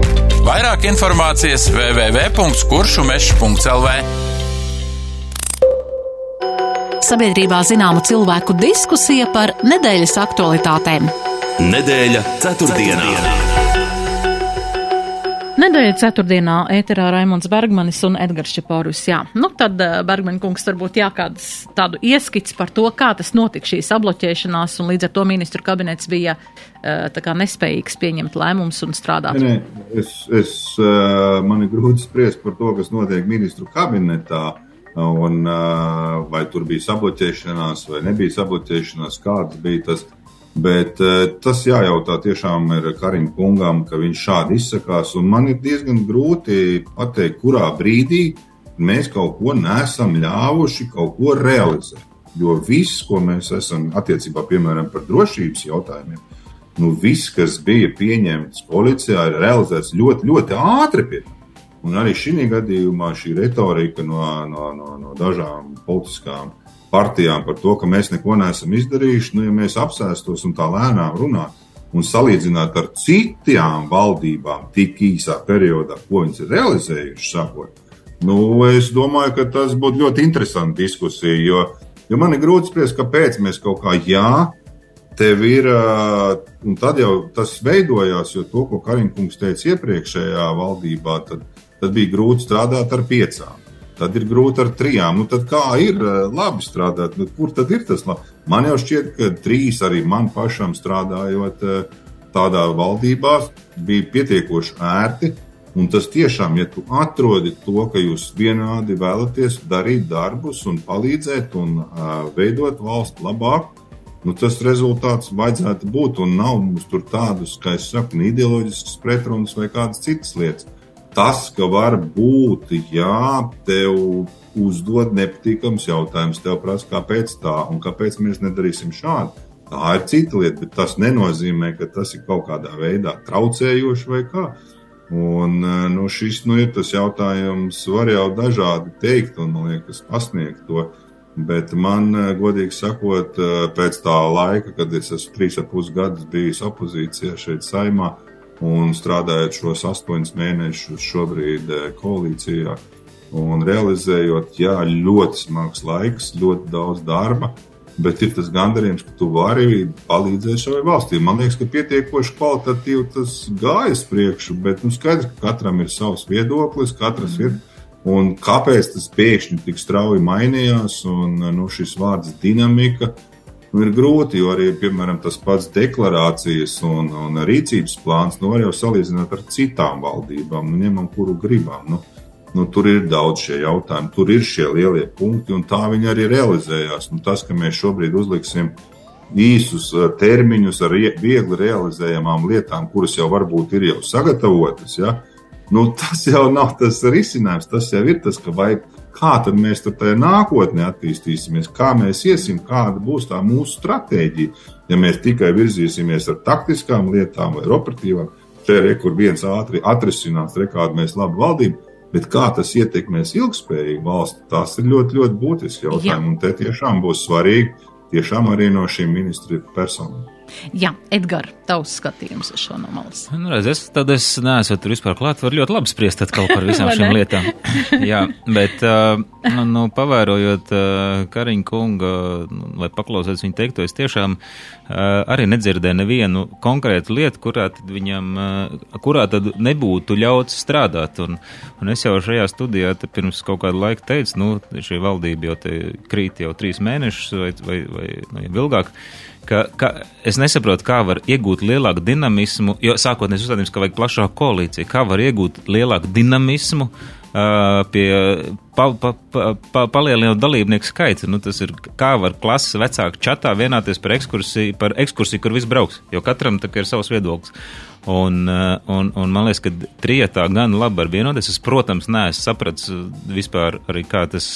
Speaker 10: Vairāk informācijas www.kuršumežs.lv
Speaker 1: sabiedrībā zināma cilvēku diskusija par nedēļas aktualitātēm.
Speaker 2: Nedēļa ceturtdienā.
Speaker 1: Nedēļa ceturtdienā ēterā Raimons Bergmanis un Edgars Čeporus. Jā, nu tad eh, Bergmaņa kungs varbūt jā kāds tādu ieskits par to, kā tas notika šī sabloķēšanās, un līdz ar to ministru kabinets bija eh, tā kā nespējīgs pieņemt lēmumus un strādāt.
Speaker 4: Nē, nē, es, es, eh, man ir grūti spriest par to, kas notiek ministru kabinetā. Un, vai tur bija sabloķēšanās, vai nebija sabloķēšanās, kāds bija tas. Bet tas jājautā tiešām ir Karim kungam, ka viņš šādi izsakās. Man ir diezgan grūti pateikt, kurā brīdī mēs kaut ko nesam ļāvuši kaut ko realizēt. Jo viss, ko mēs esam attiecībā, piemēram, par drošības jautājumiem, nu, viss, kas bija pieņemts policijā, ir realizēts ļoti, ļoti ātri. Pie tam. Un arī šī gadījumā šī retorika no, no, no, no dažām politiskām partijām par to, ka mēs neko neesam izdarījuši, nu, ja mēs apsēstos un tā lēnām runātu un salīdzināt ar citām valdībām tik īsā periodā, ko viņas ir realizējušas, sakot, nu, es domāju, ka tas būtu ļoti interesanti diskusija, jo, jo man ir grūti spriest, kāpēc mēs kaut kā jā, tev ir, un tad jau tas veidojās, jo to, ko Kariņkungs teica iepriekšējā valdībā, tad tad bija grūti strādāt ar piecām. Tad ir grūti ar trijām. Nu, tad kā ir eh, labi strādāt? Nu, kur tad ir tas labi? Man jau šķiet, ka trīs arī man pašam strādājot eh, tādā valdībā bija pietiekoši ērti. Un tas tiešām, ja tu atrodi to, ka jūs vienādi vēlaties darīt darbus un palīdzēt un uh, veidot valsti labāk, nu, tas rezultāts vajadzētu būt. Un nav mums tur tādus, kā es saku, ideoloģiskas pretrunas vai kādas citas lietas tas, ka var būt, jā, tev uzdod nepatīkams jautājums, tev prasa, kāpēc tā un kāpēc mēs nedarīsim šādi. Tā ir cita lieta, bet tas nenozīmē, ka tas ir kaut kādā veidā traucējoši vai kā. Un, nu, šis nu, ir tas jautājums, var jau dažādi teikt, un man liekas, pasniegt to. Bet man, godīgi sakot, pēc tā laika, kad es esmu trīs ar pus gadus bijis opozīcijā šeit, saimā, uh, un strādājot šos astoņus mēnešus šobrīd eh, koalīcijā un realizējot, jā, ļoti smags laiks, ļoti daudz darba. Bet ir tas gandarījums, ka tu vari palīdzēt savai valstī. Man liekas, ka pietiekoši kvalitatīvi tas gājas priekšu, bet nu, skaidrs, ka katram ir savs viedoklis, katrs ir. Un kāpēc tas pēkšņi tik strauji mainījās, un nu, šis vārds dinamika, nu, ir grūti, jo arī, piemēram, tas pats deklarācijas un, un rīcības plāns, nu, var jau salīdzināt ar citām valdībām, nu, ņemam, kuru gribam. Nu, Nu, tur ir daudz šie jautājumi, tur ir šie lielie punkti, un tā viņi arī realizējās. Nu, tas, ka mēs šobrīd uzliksim īsus uh, termiņus ar viegli realizējamām lietām, kuras jau varbūt ir jau sagatavotas, ja? nu, tas jau nav tas risinājums. Tas jau ir tas, ka vai, kā tad mēs tur tajā nākotnē attīstīsimies, kā mēs iesim, kāda būs tā mūsu stratēģija. Ja mēs tikai virzīsimies ar taktiskām lietām vai operatīvām, šeit ir kur viens ātri atrisinās, rekādu mēs labu valdību. Bet kā tas ietekmēs ilgspējīgu valsti, tas ir ļoti, ļoti būtisks jautājums. Un te tiešām būs svarīgi tiešām arī no šīm ministru personām.
Speaker 1: Jā, Edgars, tavs skatījums uz šo no malas.
Speaker 3: Nu, redz, es tad es neesmu tur vispār klāt, var ļoti labi spriest par visām šīm lietām. Jā, bet, nu, nu, pavērojot Kariņa kunga, nu, vai paklausot viņa teikto, es tiešām arī nedzirdēju nevienu konkrētu lietu, kurā tad viņam, kurā tad nebūtu ļauts strādāt. Un, un es jau šajā studijā pirms kaut kādu laiku teicu, nu, šī valdība jau te krīt jau trīs mēnešus vai, vai, vai nu, ilgāk ka, ka es nesaprotu, kā var iegūt lielāku dinamismu, jo sākotnēji uzstādījums, ka vajag plašāku koalīciju, kā var iegūt lielāku dinamismu uh, pie pa, pa, pa, pa, palielinot dalībnieku skaitu. Nu, tas ir kā var klases vecāku čatā vienoties par ekskursiju, par ekskursiju, kur viss brauks, jo katram tā ir savs viedoklis. Un, un, un man liekas, ka trietā gan labi var vienoties. Es, protams, neesmu sapratis vispār arī kā tas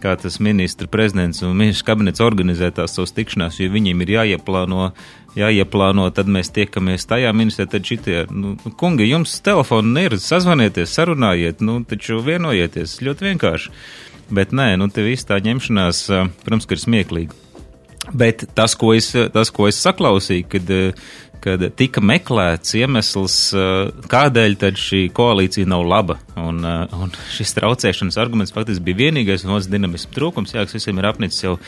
Speaker 3: kā tas ministra prezidents un ministrs kabinets organizē tās savas tikšanās, jo viņiem ir jāieplāno, jāieplāno, tad mēs tiekamies tajā ministrē, tad šitie, nu, kungi, jums telefonu ir, sazvanieties, sarunājiet, nu, taču vienojieties, ļoti vienkārši. Bet nē, nu, te viss tā ņemšanās, protams, ka ir smieklīgi. Bet tas, ko es, tas, ko es saklausīju, kad kad tika meklēts iemesls, eh, kādēļ šī koalīcija nav laba. Un, eh, un šis traucēšanas arguments faktiski bija vienīgais un otrs dinamisms trūkums, jā, kas visiem ir apnicis jau.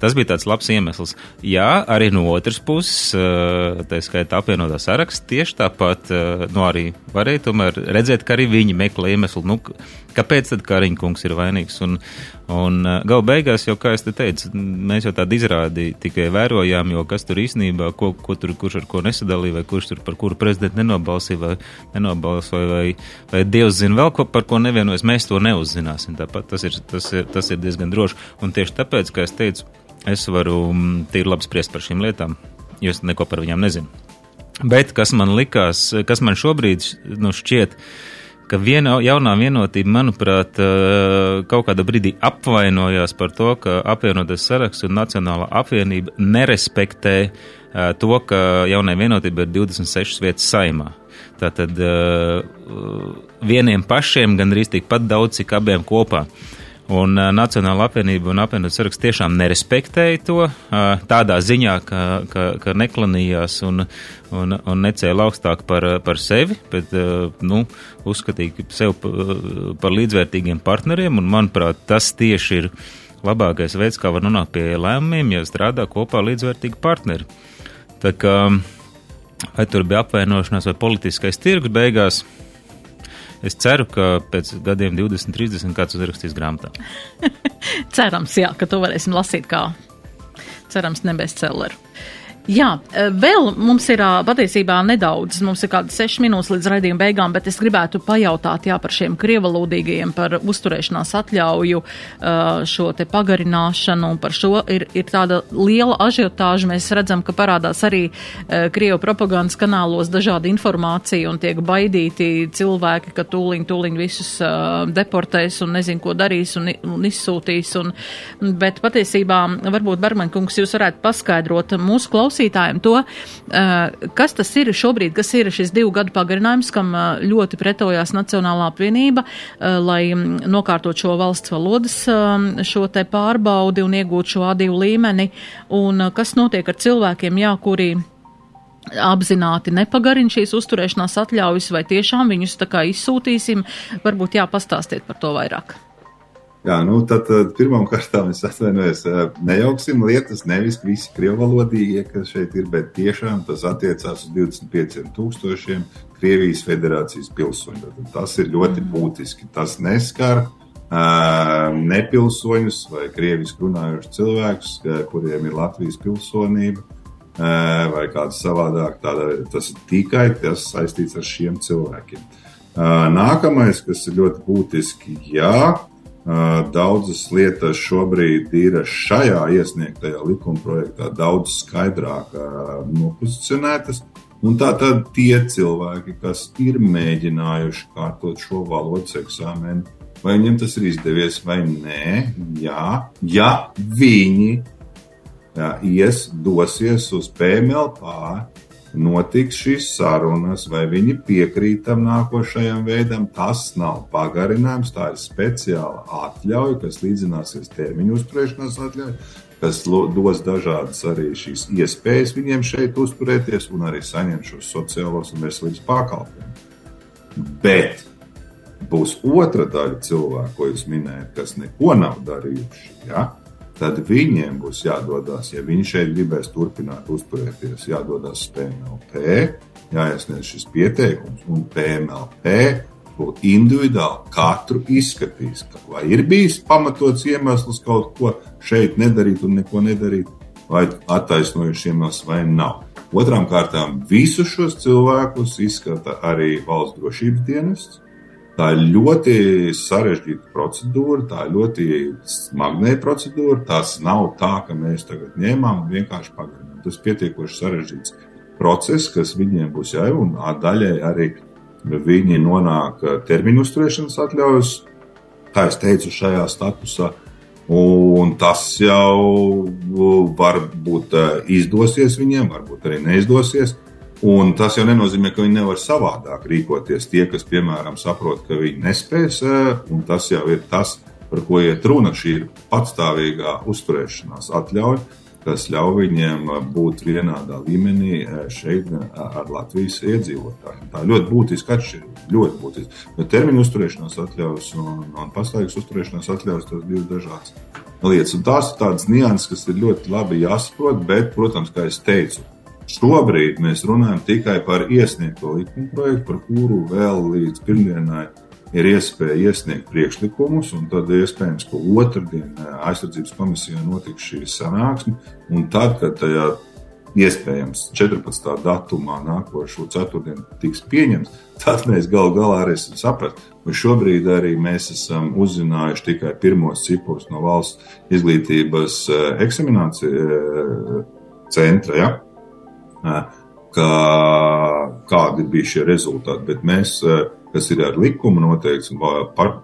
Speaker 3: Tas bija tāds labs iemesls. Jā, arī no otras puses, eh, tā skaitā apvienotā saraksts, tieši tāpat, nu arī varēja tomēr redzēt, ka arī viņi meklē iemeslu, nu, kāpēc tad Kariņkungs ir vainīgs. Un, Un gala beigās, jau kā es te teicu, mēs jau tādu izrādi tikai vērojām, jo kas tur īstenībā, ko, ko tur, kurš ar ko nesadalīja, vai kurš tur par kuru prezidentu nenobalsīja, vai nenobalsoja, vai, vai Dievs zina vēl ko, par ko nevienojas, mēs to neuzzināsim. Tāpat tas ir, tas ir, tas ir diezgan droši. Un tieši tāpēc, kā es teicu, es varu mm, tīri labi spriest par šīm lietām, jo es neko par viņām nezinu. Bet kas man likās, kas man šobrīd nu, šķiet, uh, ka viena jaunā vienotība, manuprāt, eh, kaut kādā brīdī apvainojās par to, ka apvienotais saraksts un Nacionālā apvienība nerespektē eh, to, ka jaunai vienotība ir 26 vietas saimā. Tātad eh, vieniem pašiem gandrīz tikpat daudz, cik abiem kopā. Uh, Un uh, Nacionāla apvienība un apvienotās saraksts tiešām nerespektēja to uh, tādā ziņā, ka, ka, ka neklanījās un, un, un necēla augstāk par, par sevi, bet uh, nu, uzskatīja sevi par līdzvērtīgiem partneriem. Un, manuprāt, tas tieši ir labākais veids, kā var nonākt pie lēmumiem, ja strādā kopā līdzvērtīgi partneri. Tā kā vai tur bija apvainošanās vai politiskais tirgus beigās, Es ceru, ka pēc gadiem 20, 30 kāds uzrakstīs grāmatā.
Speaker 1: Cerams, jā, ka to varēsim lasīt kā cerams, nebestselleru. Jā, e, vēl mums ir patiesībā nedaudz, mums ir kādi seši minūtes līdz raidījuma beigām, bet es gribētu pajautāt jā, par šiem krievalodīgajiem, par uzturēšanās atļauju, šo te pagarināšanu, par šo ir, ir tāda liela ažiotāža. Mēs redzam, ka parādās arī Krievu propagandas kanālos dažāda informācija un tiek baidīti cilvēki, ka tūliņ, tūliņ visus deportēs un nezin, ko darīs un, un izsūtīs. Un, bet patiesībā, varbūt Bermankungs, jūs varētu paskaidrot mūsu klausītājiem, klausītājiem to, eh, kas tas ir šobrīd, kas ir šis divu gadu pagarinājums, kam eh, ļoti pretojās Nacionālā apvienība, eh, lai mm, nokārtot šo valsts valodas šo te pārbaudi un iegūt šo A2 līmeni, un kas notiek ar cilvēkiem, jā, kuri apzināti nepagarina šīs uzturēšanās atļaujas, vai tiešām viņus tā kā izsūtīsim, varbūt jāpastāstiet par to vairāk.
Speaker 4: Jā, nu tad, pirmām kārtām es atvainojos, nejauksim lietas, nevis visi krievalodīgie, kas šeit ir, bet tiešām tas attiecās uz 25 tūkstošiem Krievijas federācijas pilsoņu. Tas ir ļoti mm. būtiski. Tas neskar nepilsoņus vai krievisku runājušus cilvēkus, kuriem ir Latvijas pilsonība vai kāds savādāk. Tāda, tas ir tikai tas saistīts ar šiem cilvēkiem. Nākamais, kas ir ļoti būtiski, jā, daudzas lietas šobrīd ir šajā iesniegtajā likuma projektā daudz skaidrāk nopozicionētas. Un tā tad tie cilvēki, kas ir mēģinājuši kārtot šo valodas eksāmenu, vai viņiem tas ir izdevies vai nē, jā, ja viņi jā, ies, dosies uz PMLP, notiks šīs sarunas, vai viņi piekrīt tam nākošajam veidam. Tas nav pagarinājums, tā ir speciāla atļauja, kas līdzināsies termiņu uzturēšanās atļauja, kas dos dažādas arī šīs iespējas viņiem šeit uzturēties un arī saņemt šos sociālos un veselības pakalpojumus. Bet būs otra daļa cilvēku, ko jūs minējat, kas neko nav darījuši. Ja? Tad viņiem būs jādodas, ja viņi šeit gribēs turpināt uzturēties, jādodas PMLP, jāiesniedz šis pieteikums, un PMLP būtu individuāli katru izskatīs, vai ir bijis pamatots iemesls kaut ko šeit nedarīt un neko nedarīt, vai attaisnojuši iemesls vai nav. Otrām kārtām visus šos cilvēkus izskata arī valsts drošības dienests, Tā ir ļoti sarežģīta procedūra, tā ir ļoti smagnēja procedūra. Tas nav tā, ka mēs tagad ņēmām un vienkārši pagarinājām. Tas ir pietiekoši sarežģīts process, kas viņiem būs jāiet, un daļai arī viņi nonāk termiņu uzturēšanas atļaujas, kā es teicu, šajā statusā. Un tas jau varbūt izdosies viņiem, varbūt arī neizdosies. Un tas jau nenozīmē, ka viņi nevar savādāk rīkoties. Tie, kas, piemēram, saprot, ka viņi nespēs, un tas jau ir tas, par ko iet runa, šī ir patstāvīgā uzturēšanās atļauja, kas ļauj viņiem būt vienādā līmenī šeit ar Latvijas iedzīvotājiem. Tā ir ļoti būtiska atšķirība. Ļoti būtiska. Jo termiņu uzturēšanās atļaujas un, un pastāvīgas uzturēšanās atļaujas tas divas dažādas lietas. Un tās ir tādas nianses, kas ir ļoti labi jāsaprot, bet, protams, kā jau teicu, Šobrīd mēs runājam tikai par iesniegto likuma projektu, par kuru vēl līdz pirmdienai ir iespēja iesniegt priekšlikumus, un tad iespējams, ka otrdien eh, aizsardzības komisijā notiks šī sanāksme, un tad, kad tajā iespējams 14. datumā nākošo ceturtdienu tiks pieņemts, tad mēs gal galā arī esam sapratuši. Šobrīd arī mēs esam uzzinājuši tikai pirmos ciprus no valsts izglītības eh, eksaminācijas eh, centra. Ja? Ka, kādi bija šie rezultāti. Bet mēs, kas ir ar likumu noteikts, par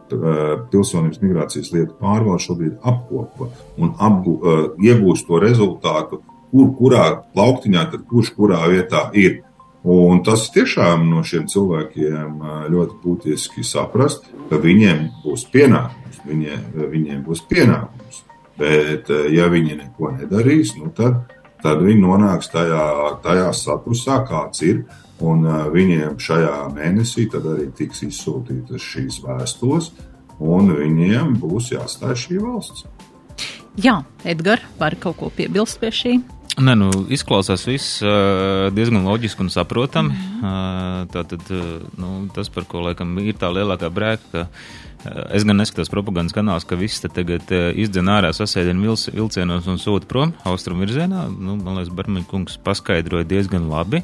Speaker 4: pilsonības migrācijas lietu pārvaldu šobrīd apkopo un apgu, iegūst to rezultātu, kur kurā plauktiņā, tad kurš kurā vietā ir. Un tas tiešām no šiem cilvēkiem ļoti būtiski saprast, ka viņiem būs pienākums. Viņiem, viņiem būs pienākums. Bet, ja viņi neko nedarīs, nu tad tad viņi nonāks tajā, tajā statusā, kāds ir. Un viņiem šajā mēnesī arī tiks izsūtītas šīs vēstules, un viņiem būs jāstāj šī valsts.
Speaker 1: Jā, Edgars, var kaut ko piebilst pie šī?
Speaker 3: Nē, nu, izklausās viss diezgan loģiski un saprotami. Uh, tātad, nu, tas, par ko laikam ir tā lielākā brēka, ka es gan neskatos propagandas kanālus, ka viss te tagad izdzen ārā sasēdienu vilc, vilcienos un sūta prom austrumu virzienā. Nu, man liekas, Barmaņa kungs paskaidroja diezgan labi.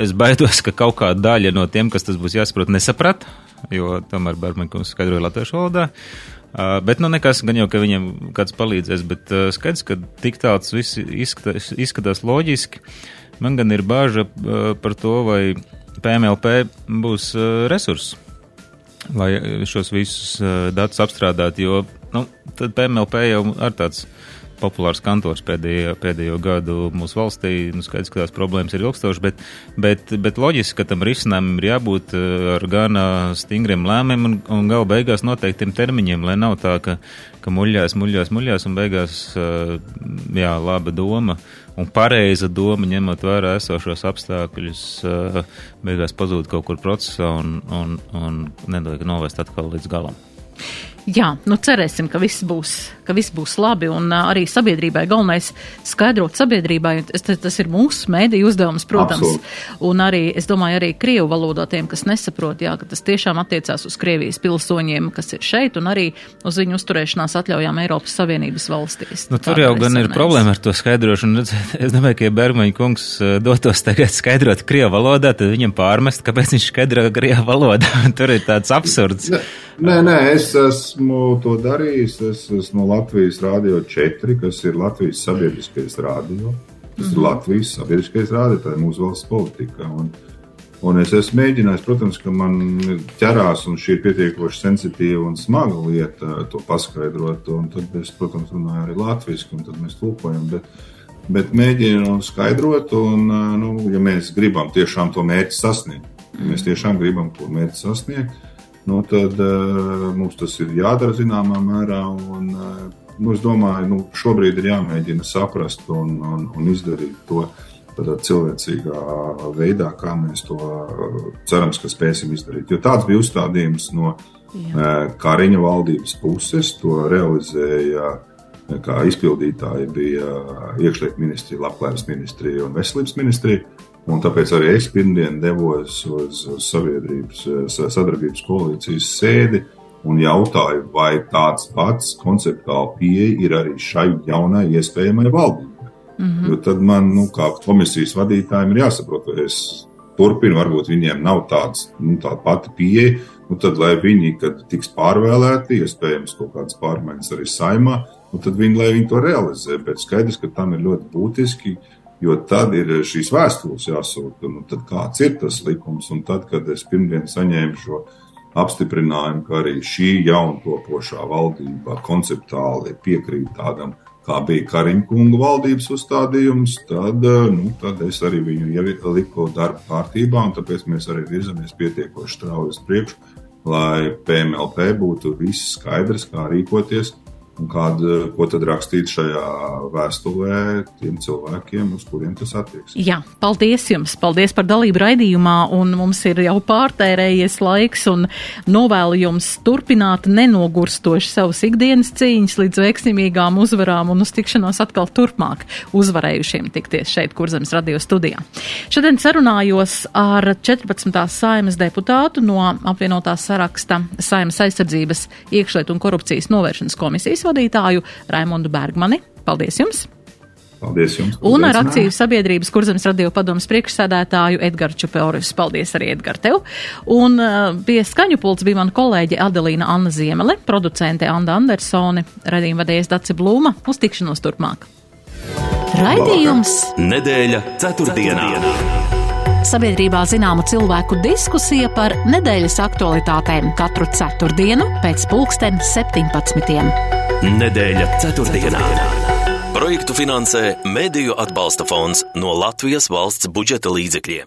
Speaker 3: Es baidos, ka kaut kāda daļa no tiem, kas tas būs jāsaprot, nesaprat, jo tomēr Barmaņa kungs skaidroja latviešu valodā. Uh, bet, nu, nekas, gan jau, ka viņiem kāds palīdzēs, bet uh, skaidrs, ka tik tāds viss izskatās, izskatās loģiski. Man gan ir bāža uh, par to, vai PMLP būs uh, resursi lai šos visus uh, datus apstrādātu, jo nu, PMLP jau ir tāds populārs kantors pēdējo, pēdējo gadu mūsu valstī. Nu, skaidrs, ka tās problēmas ir ilgstošas, bet, bet, bet loģiski, ka tam risinājumam ir jābūt ar gan stingriem lēmumiem un, un gala beigās noteiktiem termiņiem, lai nav tā, ka, ka muļļās, muļļās, muļļās un beigās, jā, laba doma un pareiza doma, ņemot vērā esošos apstākļus, beigās pazūd kaut kur procesā un, un, un nedod novest atkal līdz galam.
Speaker 1: Jā, nu cerēsim, ka viss būs, ka viss būs labi un uh, arī sabiedrībai galvenais skaidrot sabiedrībai. Tas, tas ir mūsu mēdīju uzdevums, protams. Absolut. Un arī, es domāju, arī Krievu valodā tiem, kas nesaprot, jā, ka tas tiešām attiecās uz Krievijas pilsoņiem, kas ir šeit un arī uz viņu uzturēšanās atļaujām Eiropas Savienības valstīs.
Speaker 3: Nu, tur jau gan ir problēma ar to skaidrošanu. Es domāju, ka ja Bergmaņa kungs dotos tagad skaidrot Krievu valodā, tad viņam pārmest, kāpēc viņš skaidro Krievu valodā. tur ir tāds absurds.
Speaker 4: Ne. Nē, nē, es esmu to darījis. Es esmu Latvijas Rādio 4, kas ir Latvijas sabiedriskais rādio. Tas mm -hmm. ir mhm. Latvijas sabiedriskais rādio, tā ir mūsu valsts politika. Un, un es esmu mēģinājis, protams, ka man ķerās, un šī ir pietiekoši sensitīva un smaga lieta to paskaidrot. Tad es, protams, runāju arī latviešu, un tad mēs tulkojam. Bet, bet mēģinu skaidrot, un, nu, ja mēs gribam tiešām to mērķi sasniegt, ja mēs tiešām gribam to mērķi sasniegt nu, tad uh, mums tas ir jādara zināmā mērā. Un, uh, nu, es domāju, nu, šobrīd ir jāmēģina saprast un, un, un izdarīt to tādā cilvēcīgā veidā, kā mēs to uh, cerams, ka spēsim izdarīt. Jo tāds bija uzstādījums no uh, Kariņa valdības puses, to realizēja. Kā izpildītāji bija iekšlietu ministrija, labklājības ministrija un veselības ministrija. Un tāpēc arī es pirmdien devos uz, uz sabiedrības sadarbības koalīcijas sēdi un jautāju, vai tāds pats konceptuāli pieeja ir arī šai jaunai iespējamai valdībai. Mm -hmm. Jo tad man, nu, kā komisijas vadītājiem, ir jāsaprot, ka es turpinu, varbūt viņiem nav tāds, nu, tāda pati pieeja, nu, tad, lai viņi, kad tiks pārvēlēti, iespējams, kaut kādas pārmaiņas arī saimā, nu, tad viņi, viņi to realizē. Bet skaidrs, ka tam ir ļoti būtiski Jo tad ir šīs vēstules jāsūta, tad kāds ir tas likums. Un tad, kad es pirmdien saņēmu šo apstiprinājumu, ka arī šī jauntopošā valdība konceptuāli piekrīt tādam, kā bija Kariņkunga valdības uzstādījums, tad, nu, tad es arī viņu ieliku darba kārtībā, un tāpēc mēs arī virzamies pietiekoši strauji uz priekšu, lai PMLP būtu viss skaidrs, kā rīkoties Un kādu, ko tad rakstīt šajā vēstulē tiem cilvēkiem, uz kuriem tas attiecas?
Speaker 1: Jā, paldies jums! Paldies par dalību raidījumā, un mums ir jau pārtērējies laiks, un novēlu jums turpināt nenogurstoši savus ikdienas cīņas līdz veiksmīgām uzvarām un uz tikšanos atkal turpmāk uzvarējušiem tikties šeit, Kurzemes radio studijā. Šodien sarunājos ar 14. saimas deputātu no apvienotās saraksta Saimas aizsardzības iekšliet un korupcijas novēršanas komisijas vadītāju Raimondu Bergmani. Paldies jums!
Speaker 4: Paldies jums!
Speaker 1: Un ar akciju sabiedrības kurzemes radio padomas priekšsēdētāju Edgars Čupeoris. Paldies arī, Edgar, tev! Un uh, pie skaņu pults bija mana kolēģe Adelīna Anna Ziemele, producente Anda Andersone, redījuma vadējas Daci Blūma. Uz tikšanos turpmāk!
Speaker 2: Raidījums Nedēļa ceturtdienā! ceturtdienā.
Speaker 1: Sabiedrībā zināma cilvēku diskusija par nedēļas aktualitātēm katru ceturtdienu pēc pulksten 17.
Speaker 2: Nedēļa ceturtdienā. Projektu finansē Mēdīju atbalsta fonds no Latvijas valsts budžeta līdzekļiem.